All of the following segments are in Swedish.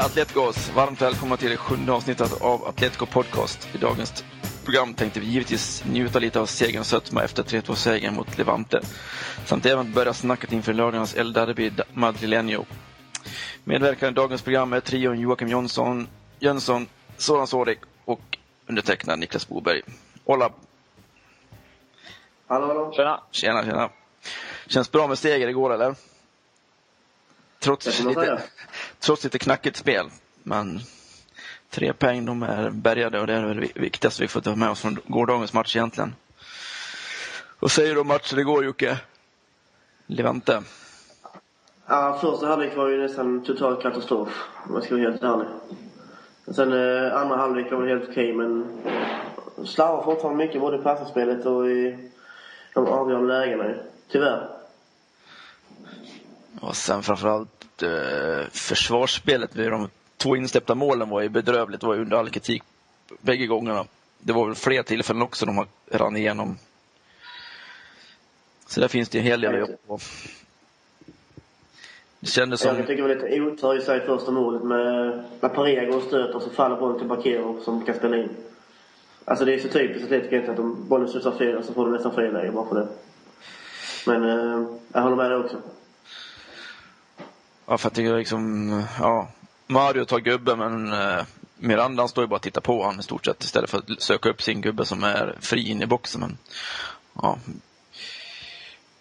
Hola Atleticos! Varmt välkomna till det sjunde avsnittet av Atletico Podcast. I dagens program tänkte vi givetvis njuta lite av segerns sötma efter 3-2-segern mot Levante. Samt även börja snacket inför lördagens El Derby Madrileño. Medverkande i dagens program är trion Joakim Jonsson, Jönsson, Soran Sorik och undertecknad Niklas Boberg. Hola! Hallå, hallå. Tjena! Tjena, tjena! Känns bra med seger igår eller? Trots lite, säga trots lite knackigt spel. Men tre poäng, de är bärgade och det är väl det viktigaste vi får ta med oss från gårdagens match egentligen. Vad säger du om matchen igår Jocke? Levante. Ja, första halvlek var ju nästan total katastrof, om jag ska vara helt ärlig. Sen eh, andra halvlek var väl helt okej, men slarvar fortfarande mycket både i passningsspelet och i de avgörande lägena ju. Tyvärr. Och sen framförallt eh, försvarsspelet de två insläppta målen var ju bedrövligt. Det var ju under all kritik bägge gångerna. Det var väl fler tillfällen också de rann igenom. Så där finns det en hel del att jobba på. Det kändes som... Jag tycker det var lite otur i sig första målet med när Pareja går och stöter och så faller bollen till Bakero som kan spela in. Alltså det är så typiskt Atletico egentligen att om bollen studsar fel och så får de nästan fel läge bara för det. Men eh, jag håller med dig också. Ja, för att det är liksom, ja, Mario tar gubben men eh, Miranda han står ju bara och tittar på honom i stort sett istället för att söka upp sin gubbe som är fri in i boxen. Men, ja.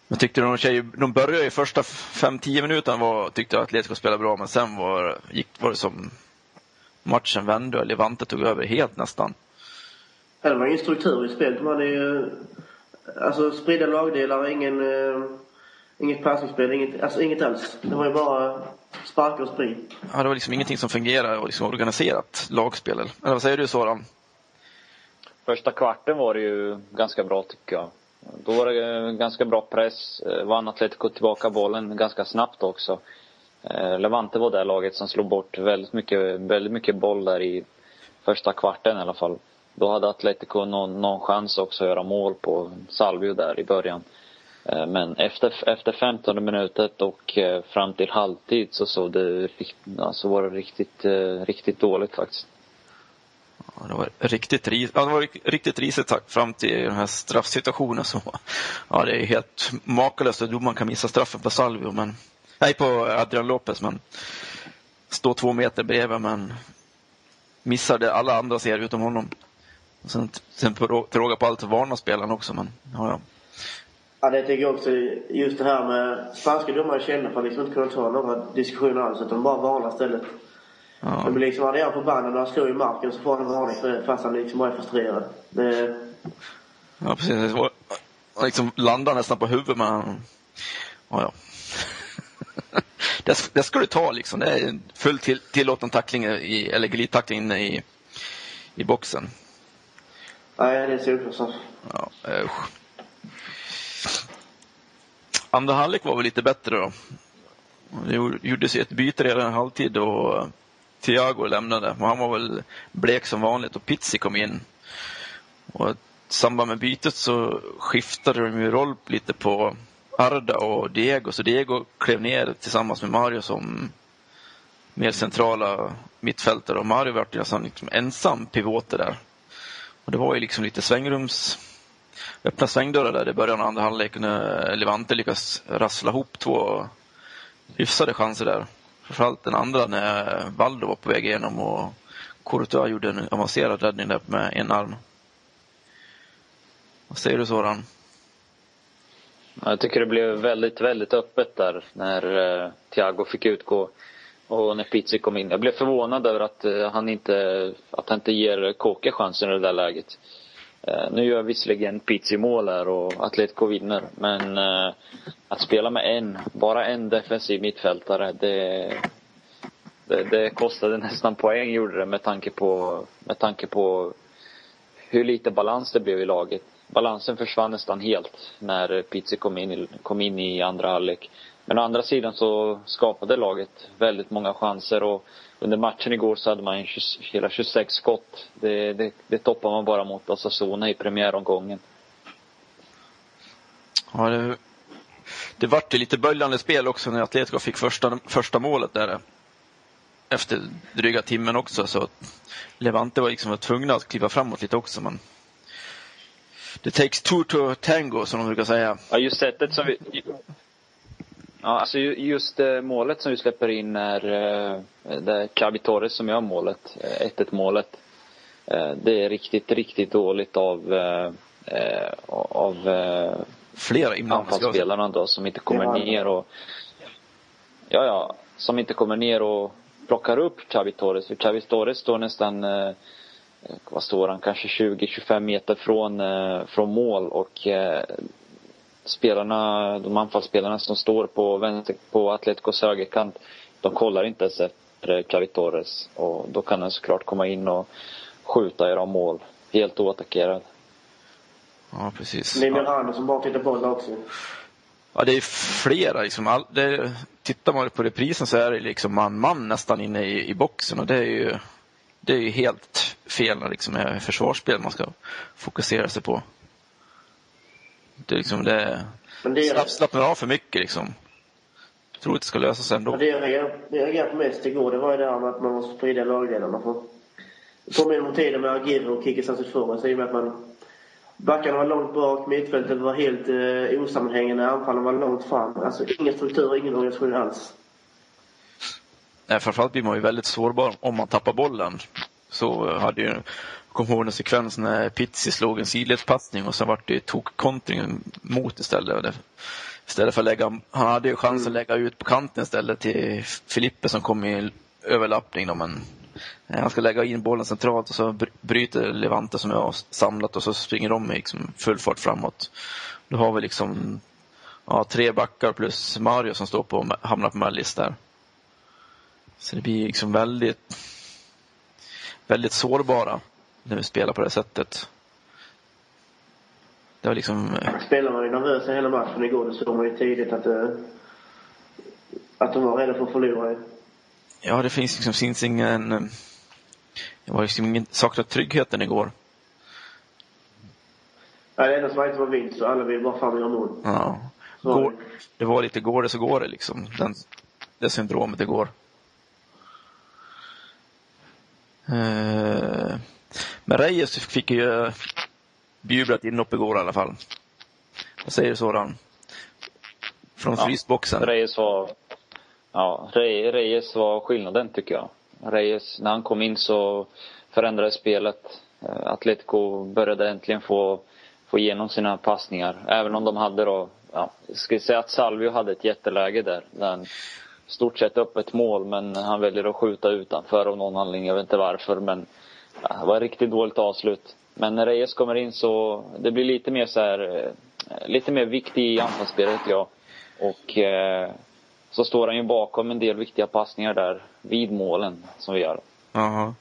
Jag tyckte de, tjejer, de började ju första 5-10 minuterna var, tyckte jag att Atletico spelade bra men sen var, gick, var det som matchen vände och Levante tog över helt nästan. Ja, det var ingen struktur i spelet. Man är ju alltså, spridda lagdelar, ingen, eh, inget passningsspel, inget, alltså inget alls. Det var ju bara sparka och sprid. Ja, det var liksom ingenting som fungerade och liksom organiserat lagspel. Eller vad säger du Soran? Första kvarten var det ju ganska bra tycker jag. Då var det eh, ganska bra press. Eh, Vann Atletico tillbaka bollen ganska snabbt också. Eh, Levante var det laget som slog bort väldigt mycket, väldigt mycket boll där i första kvarten i alla fall. Då hade Atletico någon, någon chans också att göra mål på Salvio där i början. Eh, men efter, efter 15 minuter och eh, fram till halvtid så såg det alltså var det riktigt, eh, riktigt dåligt faktiskt. Ja, det var riktigt, ris ja, det var riktigt risigt tack, fram till den här straffsituationen. Så, ja, det är helt makalöst hur domaren kan missa straffen på Salvio, men, nej på Adrian Lopez, men stå två meter bredvid men missar det alla andra ser utom honom. Och sen, sen på, till råga på allt varnar spelaren också, men ja, ja. Ja, det tycker jag också. Just det här med spanska domare kända för att liksom inte kunna ta några diskussioner alls, utan bara varna istället. ja. Men liksom hade jag förbannad när han slår i marken så får han en varning för det fast han liksom bara är frustrerad. Det, Ja, precis. Han liksom landar nästan på huvudet, men han- ja, ja. det, det ska du ta liksom. Det är en full till, tillåten tackling, i, eller glidtackling inne i, i boxen. nej, det är solklart. Ja, usch. Andra halvlek var väl lite bättre då. Det gjordes ett byte redan i halvtid och eh, Thiago lämnade. Och han var väl blek som vanligt och Pizzi kom in. Och i samband med bytet så skiftade de ju roll lite på Arda och Diego. Så Diego klev ner tillsammans med Mario som mer centrala mittfältare och Mario var nästan liksom ensam pivoter där. Och det var ju liksom lite svängrums öppna svängdörrar där i början av andra halvlek när eh, Levante lyckas rassla ihop två hyfsade chanser där. Framförallt den andra när eh, Valdo var på väg igenom och Courtois gjorde en avancerad räddning där med en arm. Vad säger du Soran? Jag tycker det blev väldigt, väldigt öppet där när eh, Thiago fick utgå och när Pizzi kom in. Jag blev förvånad över att eh, han inte, att han inte ger Kåke chansen i det där läget. Eh, nu gör visserligen Pizzi mål här och Atletico vinner, men eh, att spela med en, bara en defensiv mittfältare, det, Det, det kostade nästan poäng gjorde det med tanke på, med tanke på hur lite balans det blev i laget. Balansen försvann nästan helt när Pizzi kom in, kom in i andra halvlek. Men å andra sidan så skapade laget väldigt många chanser och under matchen igår så hade man hela 26 skott. Det, det, det toppar man bara mot Osasuna i premiäromgången. Ja, det, det vart lite böljande spel också när Atletico fick första, första målet där. Efter dryga timmen också. Så Levante var liksom tvungna att kliva framåt lite också. Men det takes two to tango, som de brukar säga. Ja, just sättet som vi... Ja, alltså just eh, målet som vi släpper in är eh, det Torres som gör målet, 1-1 eh, målet. Det är riktigt, riktigt dåligt av, av Flera anfallsspelarna då som inte kommer ner och Ja, ja, som inte kommer ner och plockar upp Xavi Torres. För Xavi Torres står nästan vad står han, kanske 20-25 meter från, från mål och spelarna, de anfallsspelarna som står på, vänster, på Atleticos högerkant, de kollar inte ens efter Xavi Torres. Och då kan han såklart komma in och skjuta i de mål. Helt oattackerad. Ja, precis. Det är Miranda som bara tittar på bollen också. Ja, det är flera. Liksom. All, det, tittar man på reprisen så är det liksom man-man nästan inne i, i boxen och det är ju, det är ju helt fel när liksom är försvarsspel man ska fokusera sig på. Det, liksom, det, Men det är... slappnar av för mycket liksom. Jag tror att det ska lösa sig ändå. Ja, det jag reagerade på mest igår, det var ju det här med att man måste sprida lagdelarna. För det påminner om tiden med Agirre och Kikki Sansifores i och med att man Backarna var långt bak, mittfältet var helt eh, osammanhängande, anfallen var långt fram. Alltså ingen struktur, ingen organisation alls. Nej, framförallt blir man ju väldigt sårbar om man tappar bollen. Så hade ju kommer ihåg en sekvens när Pizzi slog en sidledspassning och sen vart det tok-kontring mot istället. Istället för att lägga, han hade ju chans att mm. lägga ut på kanten istället till Filippe som kom i överlappning då, men han ska lägga in bollen centralt och så bryter Levante som jag har samlat och så springer de liksom full fart framåt. Då har vi liksom ja, tre backar plus Mario som står på, hamnar på mellis där. Så det blir liksom väldigt, väldigt sårbara när vi spelar på det sättet. Det var liksom... Eh, Spelarna var ju nervösa hela matchen igår. Det såg man ju tidigt att, eh, att de var rädda för att förlora. Ja, det finns liksom finns ingen... Eh, det var liksom ingen, saknat tryggheten igår. Ja, det enda som var inte var vinst, så alla vill bara och göra mål. Ja. Går, det var lite går det så går det liksom. Den, det syndromet igår. Uh, men Reyes fick ju bjublat inhopp igår i alla fall. Vad säger du sådan? Från ja, frysboxen. Reyes var, ja, Reyes var skillnaden tycker jag. Reyes, när han kom in så förändrades spelet. Eh, Atletico började äntligen få, få igenom sina passningar. Även om de hade då, ja, jag ska säga att Salvio hade ett jätteläge där. där stort sett öppet mål men han väljer att skjuta utanför av någon anledning. Jag vet inte varför men det var ett riktigt dåligt avslut. Men när Reyes kommer in så, det blir lite mer så här, eh, lite mer viktig i anfallsspelet ja. Och eh, så står han ju bakom en del viktiga passningar där vid målen som vi gör. Jaha.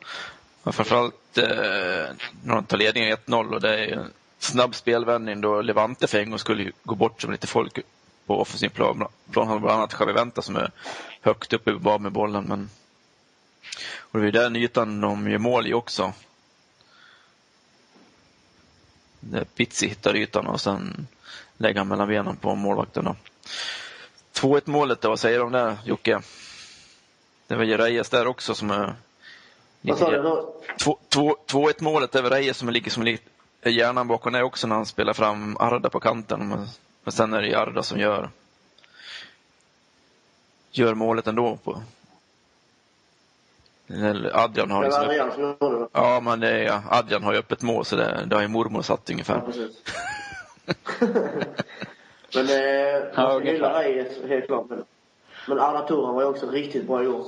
Ja, framförallt eh, när de tar ledningen 1-0 och det är en snabb spelvändning då Levante för en gång skulle gå bort som lite folk på offensiv plan. Plan har bland annat Javi Venta som är högt uppe med bollen men och det är den ytan de gör mål i också. Där Pizzi hittar ytan och sen lägger han mellan benen på målvakten. 2-1 målet, vad säger du om det Jocke? Det var ju Reyes där också som är... Vad sa du? 2-1 målet är väl Reyes som ligger som lite hjärnan bakom det också när han spelar fram Arda på kanten. Men sen är det Arda som gör, gör målet ändå på, Adrian har liksom... Det? Ja, men det är, Adrian har ju öppet mål så det, det har ju mormor satt ungefär. Ja, men eh, Reyes helt klart. Men Arda Turan var ju också riktigt bra i år.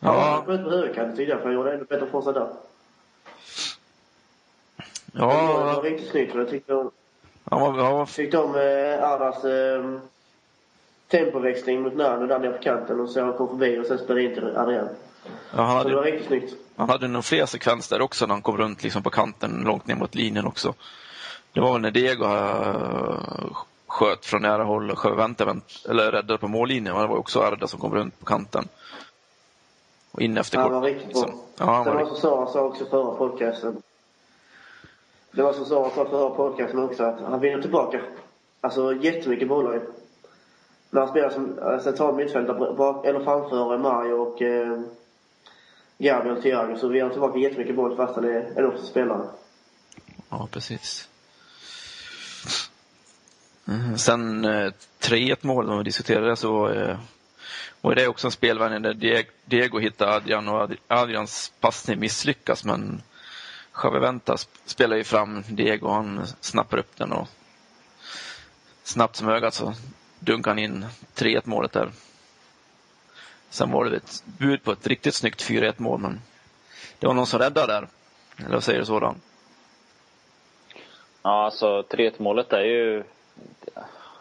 Han ja. var på högerkanten tidigare för han gjorde ännu bättre från sig där. Ja. Det var riktigt snyggt och jag tyckte om, ja, ja. tyckte om eh, Ardas eh, tempoväxling mot Nano där nere på kanten och så han kom förbi och sen spelade in till Adrian. Ja, han Så det var hade, riktigt snyggt. han hade nog fler sekvenser där också när han kom runt liksom på kanten långt ner mot linjen också. Det var väl när Diego eh, sköt från nära håll och sköt vänt, vänt, eller räddade på mållinjen. Det var också Arda som kom runt på kanten. Och in efter Han kort. var riktigt bra. liksom. Ja, han Sen var var som Sara sa också förra podcasten. Det var som Sara sa förra podcasten också att han vinner tillbaka. Alltså jättemycket bollar ju. När han spelar som central mittfältare bak, eller framför Mario och eh, Gabriel och Thiago så vi har tillbaka jättemycket boll fast han är en också spelare. Ja, precis. Mm, Sen eh, 3-1 mål, om vi diskuterade det, så eh, var det också en spelvärning där Diego, hittar hittade Adrian och Adrians passning misslyckas men Javi Venta spelar ju fram Diego och han snappar upp den och snabbt som ögat så dunkar han in 3-1 målet där. Sen var det ett bud på ett riktigt snyggt 4-1 mål men det var någon som räddade där. Eller vad säger du sådan? Ja, alltså 3-1 målet är ju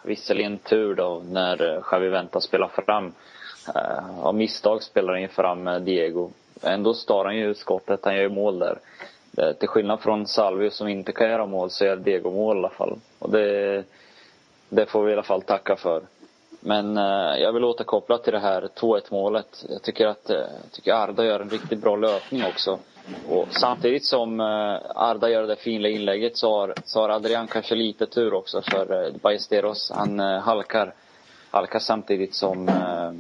visserligen tur då när Javi Xavi Venta spelar fram. Eh, av misstag spelar han ju fram eh, Diego. Ändå star han ju skottet, han gör ju mål där. Eh, till skillnad från Salvio som inte kan göra mål så gör Diego mål i alla fall. Och det, det får vi i alla fall tacka för. Men eh, jag vill återkoppla till det här 2-1 målet. Jag tycker att eh, jag tycker Arda gör en riktigt bra löpning också. Och samtidigt som eh, Arda gör det fina inlägget så har, så har Adrian kanske lite tur också för eh, Ballesteros. Han eh, halkar, halkar samtidigt som eh,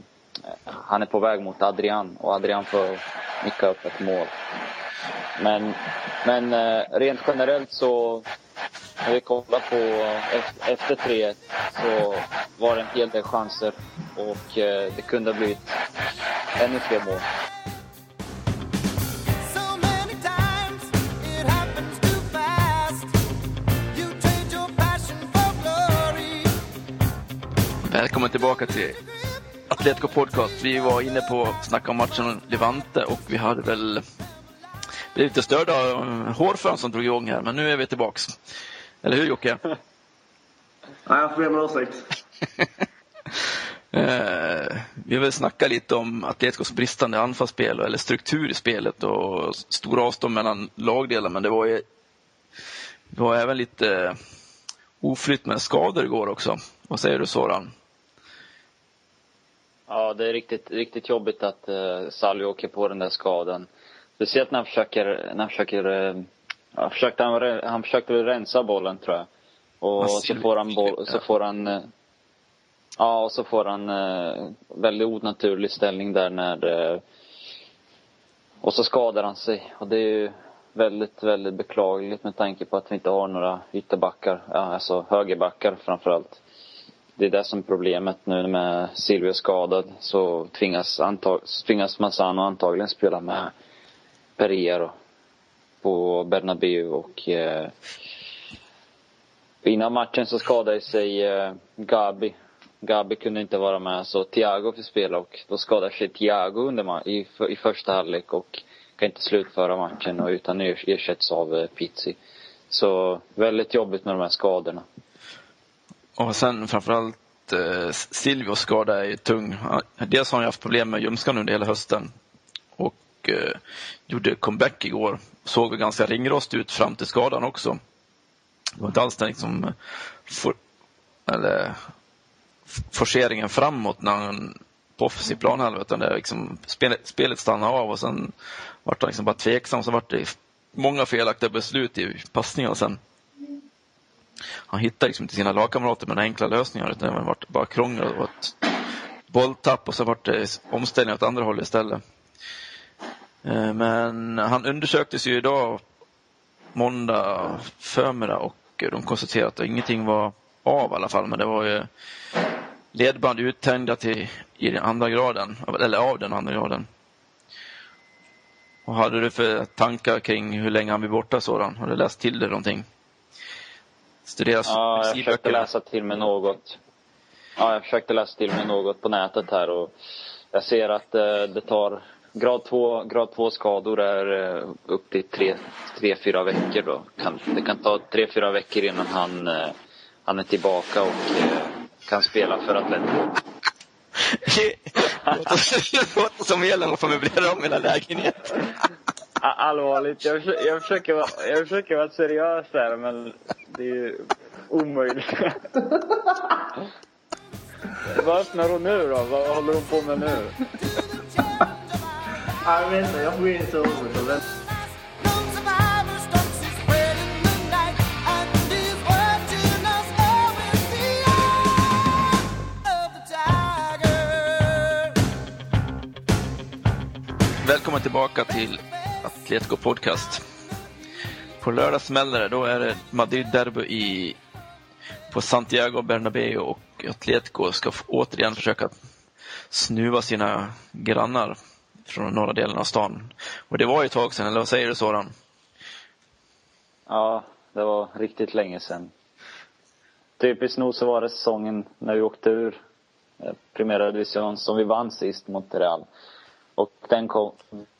han är på väg mot Adrian och Adrian får nicka upp ett mål. Men, men eh, rent generellt så när vi kollar på efter, efter 3 så var det en hel del chanser och eh, det kunde ha blivit ännu fler mål. Välkommen tillbaka till Atletico Podcast. Vi var inne på att snacka om matchen Levante och vi hade väl blivit lite störda av hårfön som drog igång här, men nu är vi tillbaks. Eller hur Jocke? Nej, jag får be om ursäkt. Eh, vi vill snacka lite om Atleticos bristande anfallsspel eller struktur i spelet och stora avstånd mellan lagdelar, men det var ju det var även lite oflytt med skador igår också. Vad säger du Soran? Ja, det är riktigt, riktigt jobbigt att uh, Salvi åker på den där skadan. Speciellt när han försöker, när han försöker, uh, ja, försökte han, han försökte väl rensa bollen tror jag. Och så får han boll, så får han, eh, ja och så får han uh, väldigt onaturlig ställning där när, eh, och så skadar han sig. Och det är ju väldigt, väldigt beklagligt med tanke på att vi inte har några ytterbackar, alltså högerbackar framförallt det är det som är problemet nu med Silvio skadad. Så tvingas, antag, tvingas Massano antagligen spela med Pereiro på Bernabéu och eh, innan matchen så skadade sig eh, Gabi. Gabi kunde inte vara med så Thiago fick spela och då skadade sig Thiago under ma- i, i första halvlek och kan inte slutföra matchen och utan ersätts av eh, Pizzi. Så väldigt jobbigt med de här skadorna. Och sen framförallt eh, Silvios skada är ju tung. Dels har han ju haft problem med ljumsken under hela hösten och eh, gjorde comeback igår. Såg väl ganska ringrost ut fram till skadan också. Det var inte alls den liksom, eh, for, eller, forceringen framåt när han på offensiv planhalva utan det liksom, spelet, spelet stannade av och sen vart han liksom bara tveksam. Så vart det många felaktiga beslut i passningar sen han hittade liksom inte sina lagkamrater med några enkla lösningar utan det vart bara krångel och ett bolltapp och så vart det omställning åt andra hållet istället. Eh, Men han undersöktes ju idag måndag förmiddag och de konstaterade att ingenting var av i alla fall men det var ju ledband uttänjda till i den andra graden, eller av den andra graden. Vad hade du för tankar kring hur länge han blir borta sådan? Har du läst till det någonting? Studeras Ja, jag försökte läsa till mig något. Ja, jag försökte läsa till mig något på nätet här och jag ser att eh, det tar grad 2, grad 2 skador är eh, upp till 3-4 veckor då. Kan, det kan ta 3-4 veckor innan han, eh, han är tillbaka och eh, kan spela för Atletico. Det låter som Elin får möblera om hela lägenheten. Allvarligt, jag försöker, jag, försöker vara, jag försöker vara seriös här men det är ju omöjligt. Vad öppnar hon nu då? Vad håller hon på med nu? Ja, jag vet inte, jag får gå in i sovrummet Välkommen tillbaka till Atletico Podcast. På lördag smäller det. Då är det Madrid-derby i, på Santiago Bernabéu och Atletico ska återigen försöka snuva sina grannar från norra delen av stan. Och det var ju ett tag sedan, eller vad säger du Soran? Ja, det var riktigt länge sedan. Typiskt nog så var det säsongen när vi åkte ur eh, Primera Division som vi vann sist mot Real. Och den, kom,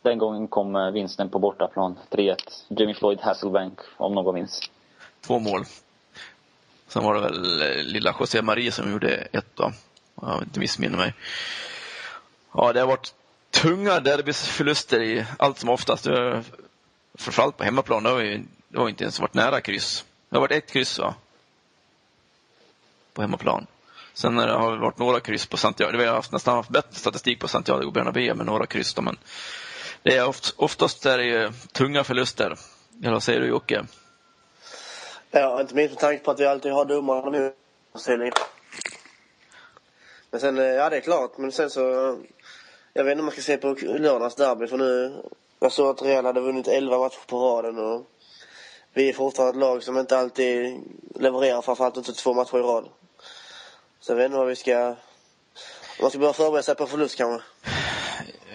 den gången kom eh, vinsten på bortaplan, 3-1. Jimmy Floyd Hasselbank, om någon minns. Två mål. Sen var det väl eh, lilla José Maria som gjorde ett då. Om jag inte missminner mig. Ja, det har varit tunga derbyförluster i allt som oftast. Framförallt på hemmaplan. Det har, ju, det har inte ens varit nära kryss. Det har varit ett kryss va? På hemmaplan. Sen har det har det varit några kryss på Santiago. Vi har haft, nästan haft bättre statistik på Santiago Bernabéu med några kryss då, men det är oft, oftast är det ju tunga förluster. Eller vad säger du Jocke? Ja, inte minst med tanke på att vi alltid har domarna med oss. Men sen, eh, ja det är klart. Men sen så, jag vet inte om man ska se på lördagens derby för nu, jag såg att Real hade vunnit 11 matcher på raden och vi är fortfarande ett lag som inte alltid levererar, framförallt inte två matcher i rad. Så jag vet inte vad vi ska, om man ska börja förbereda sig på förlust kanske.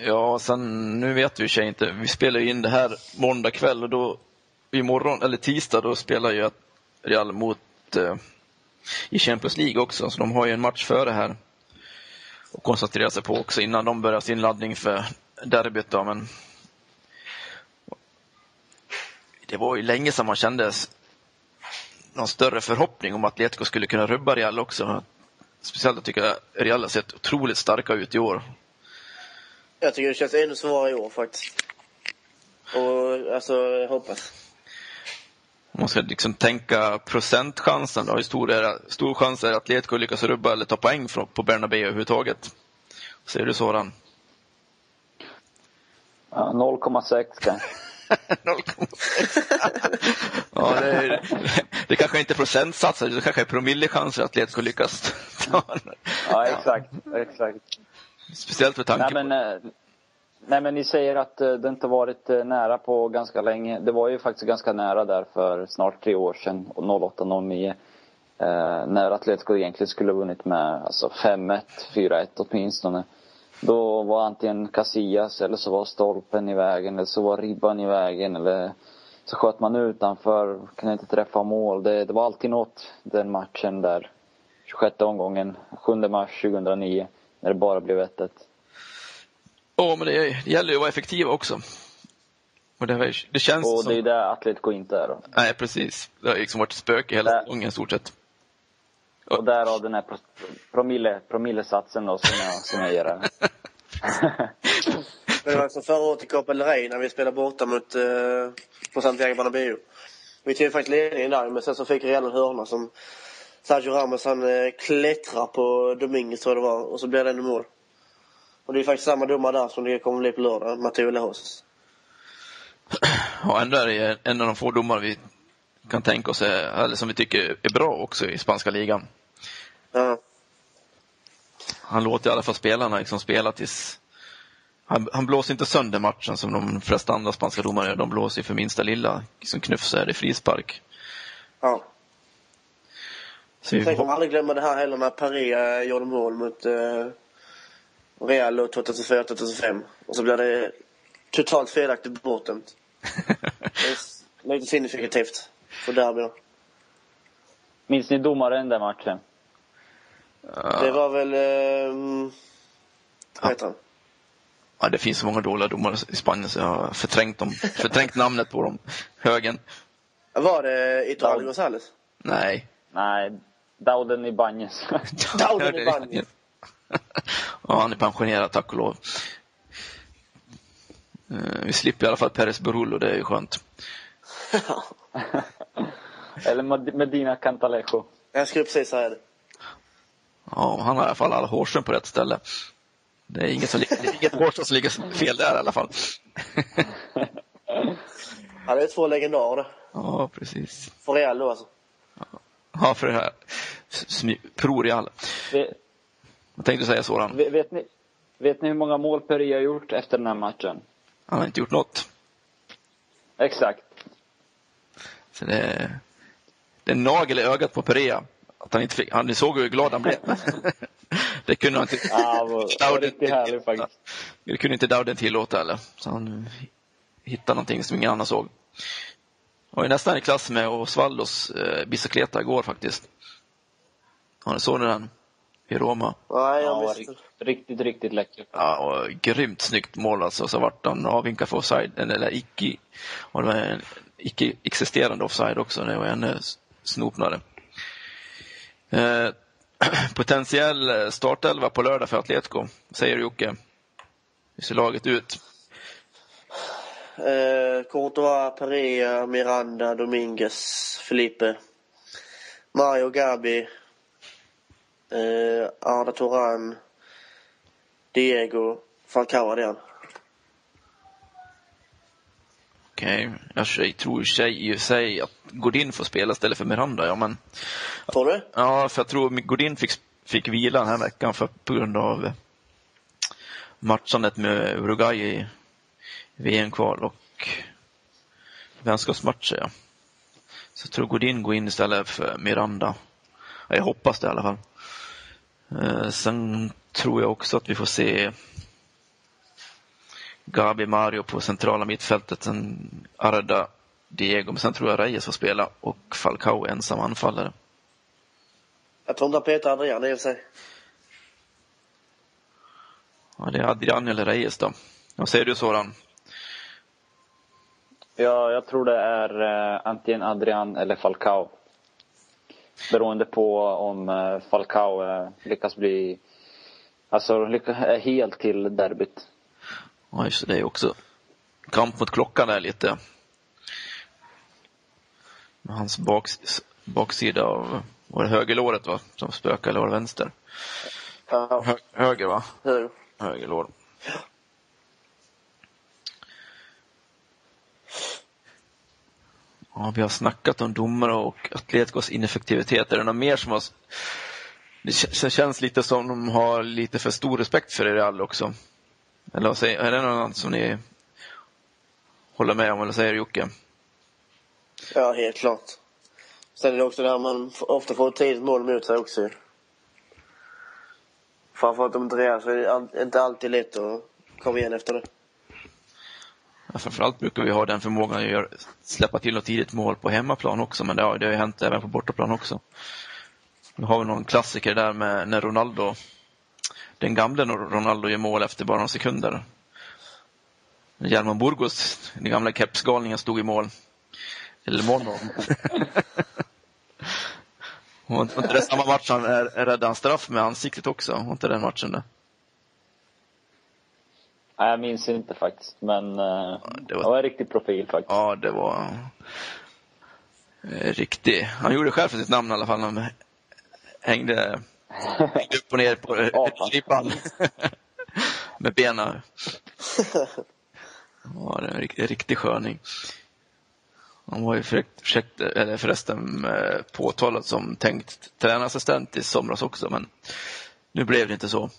Ja, sen nu vet vi i och för sig inte. Vi spelar ju in det här måndag kväll och då imorgon, eller tisdag, då spelar ju Real mot eh, i Champions League också, så de har ju en match före här och koncentrera sig på också innan de börjar sin laddning för derbyt då, men det var ju länge sedan man kände någon större förhoppning om att Atletico skulle kunna rubba Real också. Speciellt jag tycker jag Real har sett otroligt starka ut i år. Jag tycker det känns ännu svårare i år faktiskt. Och alltså, jag hoppas. Om man ska liksom tänka procentchansen då, hur stor, är, stor chans är Atletico lyckas rubba eller ta poäng från, på Bernabéu överhuvudtaget? Ser du sådan? Ja, 0,6 kanske. 0,6. ja, det, är, det kanske inte är procentsatser, det kanske är promillechanser att Atletico lyckas ta. Ja, exakt. exakt. Speciellt med tanke Nej men, eh, nej men ni säger att eh, det inte varit eh, nära på ganska länge. Det var ju faktiskt ganska nära där för snart tre år sedan, 08-09. Eh, när Atletico egentligen skulle ha vunnit med alltså 5-1, 4-1 åtminstone. Då var antingen Casillas eller så var stolpen i vägen eller så var ribban i vägen eller så sköt man utanför, kunde inte träffa mål. Det, det var alltid något den matchen där. 26 omgången, 7 mars 2009, när det bara blev 1-1. Ja, men det, det gäller ju att vara effektiv också. Och det, det känns Och som... det är det Atletico inte är då. Nej, precis. Det har liksom varit spöke hela Där. säsongen i stort sett. Och därav den här pro- promille, promillesatsen då som jag, som jag ger här. Men det var som förra året i Copa Rey när vi spelade borta mot, eh, på Santiago Bernabéu. Vi tog faktiskt ledningen där, men sen så fick Real en hörna som Sergio Ramos han eh, klättrar på Dominguez tror jag det var och så blir det ändå mål. Och det är faktiskt samma domare där som det kommer bli på lördag, Matteo Lehos. Ja, ändå är det en av de få domare vi kan tänka oss, är, eller som vi tycker är bra också i spanska ligan. Ja. Han låter i alla fall spelarna liksom spela tills... Han, han blåser inte sönder matchen som de flesta andra spanska domare gör. De blåser för minsta lilla liksom knuff så är det frispark. ja. Så vi Tänk om aldrig glömmer det här heller när Paris eh, gjorde mål mot eh, Real då 2004-2005. Och så blir det totalt felaktigt bortdömt. Det är lite signifikativt för derbyn. Minns ni domaren den matchen? Det var väl... Eh, vad heter han? ja, det finns så många dåliga domare i Spanien så jag har förträngt, dem, förträngt namnet på dem. Högen. Var det Iturralde Gonzales? Nej. Nej, Dauden Ibanez. Dauden Ibanez. ja, han är pensionerad tack och lov. Eh, Vi slipper i alla fall Peres Burul och det är ju skönt. Eller Med- Medina Cantalejo. Jag skulle precis säga det. Ja, han har i alla fall alla hårstrån på rätt ställe. Det är inget, som, li- det är inget hårstrå som ligger fel där i alla fall. Ja, det är två legendarer. Ja, precis. För Real då alltså. Ja, för det här Pro Real. Jag tänkte säga sådan. vet, vet, ni, vet ni hur många mål Perea har gjort efter den här matchen? Han har inte gjort något. Exakt. Så det, är- det är en nagel i ögat på Perea. Att han inte fick, han, ni såg hur glad han blev. det kunde han inte. Ja, var, det var riktigt härligt faktiskt. Det kunde inte Dowden tillåta heller. Så han hittade någonting som ingen annan såg. Och är nästan i klass med Osvaldos eh, bicicleta igår faktiskt. Ja, ni såg ni den? I Roma. Nej, Ja, jag var missade. riktigt, riktigt, riktigt läcker. Ja, och grymt snyggt mål alltså. Så vart han avvinkad för offside, eller icke, och det var en icke existerande offside också. Det var ännu snopnare. Eh, potentiell eh, startelva på lördag för Atletico, säger Jocke. Hur ser laget ut? Eh, Courtois, Perea, Miranda, Dominguez, Felipe. Mario Gabi. Eh, Arda Turan. Diego. Falcao hade han. Okej, jag tjej- tror i och sig att Godin får spela istället för Miranda, ja men Tror du? Ja, för jag tror Godin fick, fick vila den här veckan för, på grund av eh, matchandet med Uruguay i VM-kval och vänskapsmatcher. Ja. Så jag tror Godin går in istället för Miranda. Ja, Jag hoppas det i alla fall. Eh, sen tror jag också att vi får se Gabi Mario på centrala mittfältet, sen Arda Diego, men sen tror jag Reyes får spela och Falcao ensam anfallare. Jag tror inte han petar Adrian i och för sig. Ja, det är Adrian eller Reyes då. Vad säger du Soran? Ja, jag tror det är eh, antingen Adrian eller Falcao. Beroende på om eh, Falcao eh, lyckas bli, alltså lyckas, är helt till derbyt. Ja, just det, är också kamp mot klockan är lite. Med hans baks, baksida av, var det högerlåret va? Som spökar eller var det vänster? Ja, Hö, höger va? hur? Högerlår. Ja, vi har snackat om domare och Atleticos ineffektivitet. Är det något mer som har... Det känns lite som de har lite för stor respekt för Real också. Eller vad säger, är det något annat som ni håller med om, eller säger Jocke? Ja, helt klart. Sen är det också det här man ofta får ett tidigt mål mot sig också ju. Framförallt om inte Real så är det inte alltid lätt att komma igen efter det. Framförallt brukar vi ha den förmågan att göra, släppa till något tidigt mål på hemmaplan också, men det har, det har ju hänt även på bortaplan också. Nu har vi någon klassiker där med när Ronaldo, den gamle Ronaldo gör mål efter bara några sekunder. German Burgos, den gamla kepsgalningen, stod i mål. Eller Mono. Var inte det samma match han räddade han straff med ansiktet också? Var inte den matchen det? Nej, jag minns inte faktiskt, men eh, det det var- var en riktig profil faktiskt. Ja, det var eh, riktig. Han gjorde själv för sitt namn i alla fall. Han hängde, hängde upp och ner på Ja, ribban med benen. Ja, det är en riktig, riktig sköning. Han var ju förrekt, eller förresten eh, påtalad som tänkt tränarassistent i somras också, men nu blev det inte så.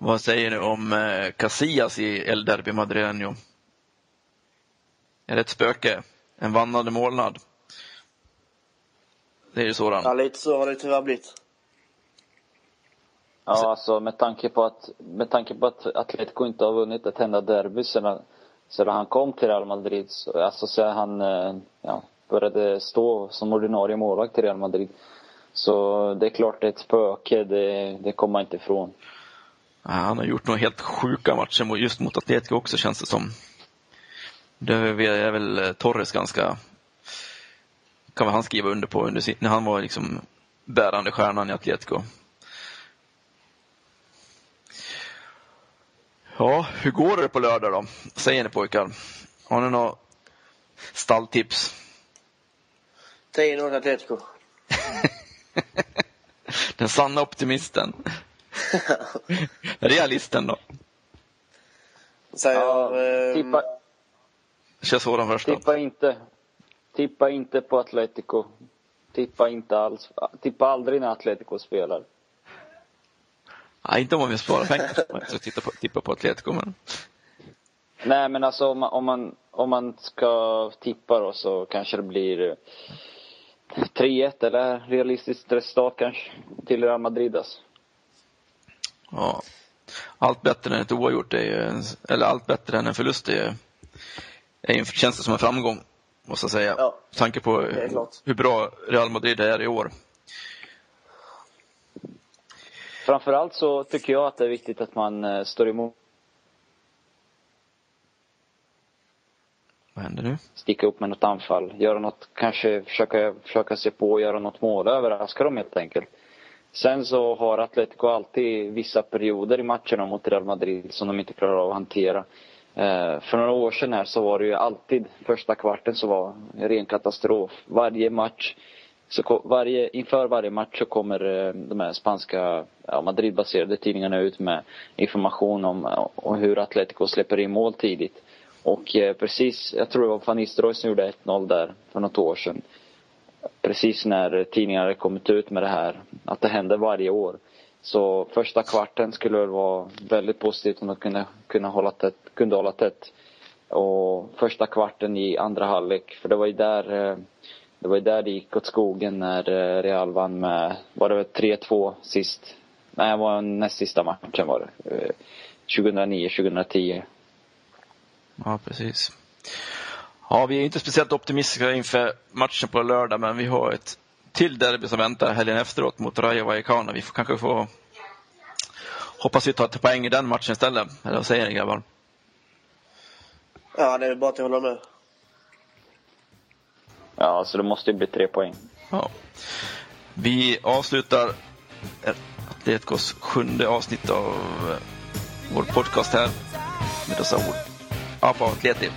Vad säger ni om eh, Casillas i El Derby Madrileño? Är det ett spöke? En vandrande målnad? Det är ju sådan. Ja, lite så har det tyvärr blivit. Ja, alltså med tanke på att, med tanke på att Atletico inte har vunnit ett enda derby sedan, sedan han kom till Real Madrid, så, alltså sedan han eh, ja, började stå som ordinarie målvakt i Real Madrid. Så det är klart det är ett spöke, det, det kommer man inte ifrån han har gjort några helt sjuka matcher just mot Atletico också känns det som. Det är väl eh, Torres ganska, kan väl han skriva under på under, när han var liksom bärande stjärnan i Atletico. Ja, hur går det på lördag då? Säger ni pojkar? Har ni några stalltips? 10-0 Atletico. Den sanna optimisten. Realisten då? Säger Ja, ehm, tippa, Kör sådan först då. tippa inte. Tippa inte på Atletico. Tippa inte alls. Tippa aldrig när Atletico spelar. Nej, inte om man vill spara pengar. Ska titta på, tippa på Atletico, men Nej men alltså om man, om man, om man ska tippa då så kanske det blir eh, 3-1 eller realistiskt resultat kanske till Real Madrid alltså. Ja. Allt bättre än ett oavgjort är ju, eller allt bättre än en förlust är är känns det som en framgång, måste jag säga. Ja. Med tanke på hur bra Real Madrid är i år. Framförallt så tycker jag att det är viktigt att man eh, står emot Vad händer nu? sticka upp med något anfall, göra något, kanske försöka, försöka se på och göra något mål, överraska dem helt enkelt. Sen så har Atletico alltid vissa perioder i matcherna mot Real Madrid som de inte klarar av att hantera. Eh, för några år sedan här så var det ju alltid första kvarten som var en ren katastrof. Varje match, så varje, inför varje match så kommer eh, de här spanska, ja, Madridbaserade tidningarna ut med information om, om hur Atletico släpper in mål tidigt. Och eh, precis, jag tror det var Van Nistelrooy som gjorde 1-0 där för något år sedan. Precis när tidningarna hade kommit ut med det här, att det händer varje år. Så första kvarten skulle väl vara väldigt positivt om de kunde, kunde, hålla tätt, kunde hålla tätt. Och första kvarten i andra halvlek, för det var ju där eh, det var ju där det gick åt skogen när eh, Real vann med, var det 3-2 sist? Nej, det var näst sista matchen var det. Eh, 2009-2010. Ja, precis. Ja, vi är inte speciellt optimistiska inför matchen på lördag, men vi har ett till derby som väntar helgen efteråt mot Rayo Vallecano. Vi får kanske få hoppas vi tar till poäng i den matchen istället. Eller vad säger ni grabbar? Ja, det är bara att hålla med. Ja, så det måste ju bli tre poäng. Ja. Vi avslutar Atleticos sjunde avsnitt av vår podcast här med dessa ord. Apa Atleti.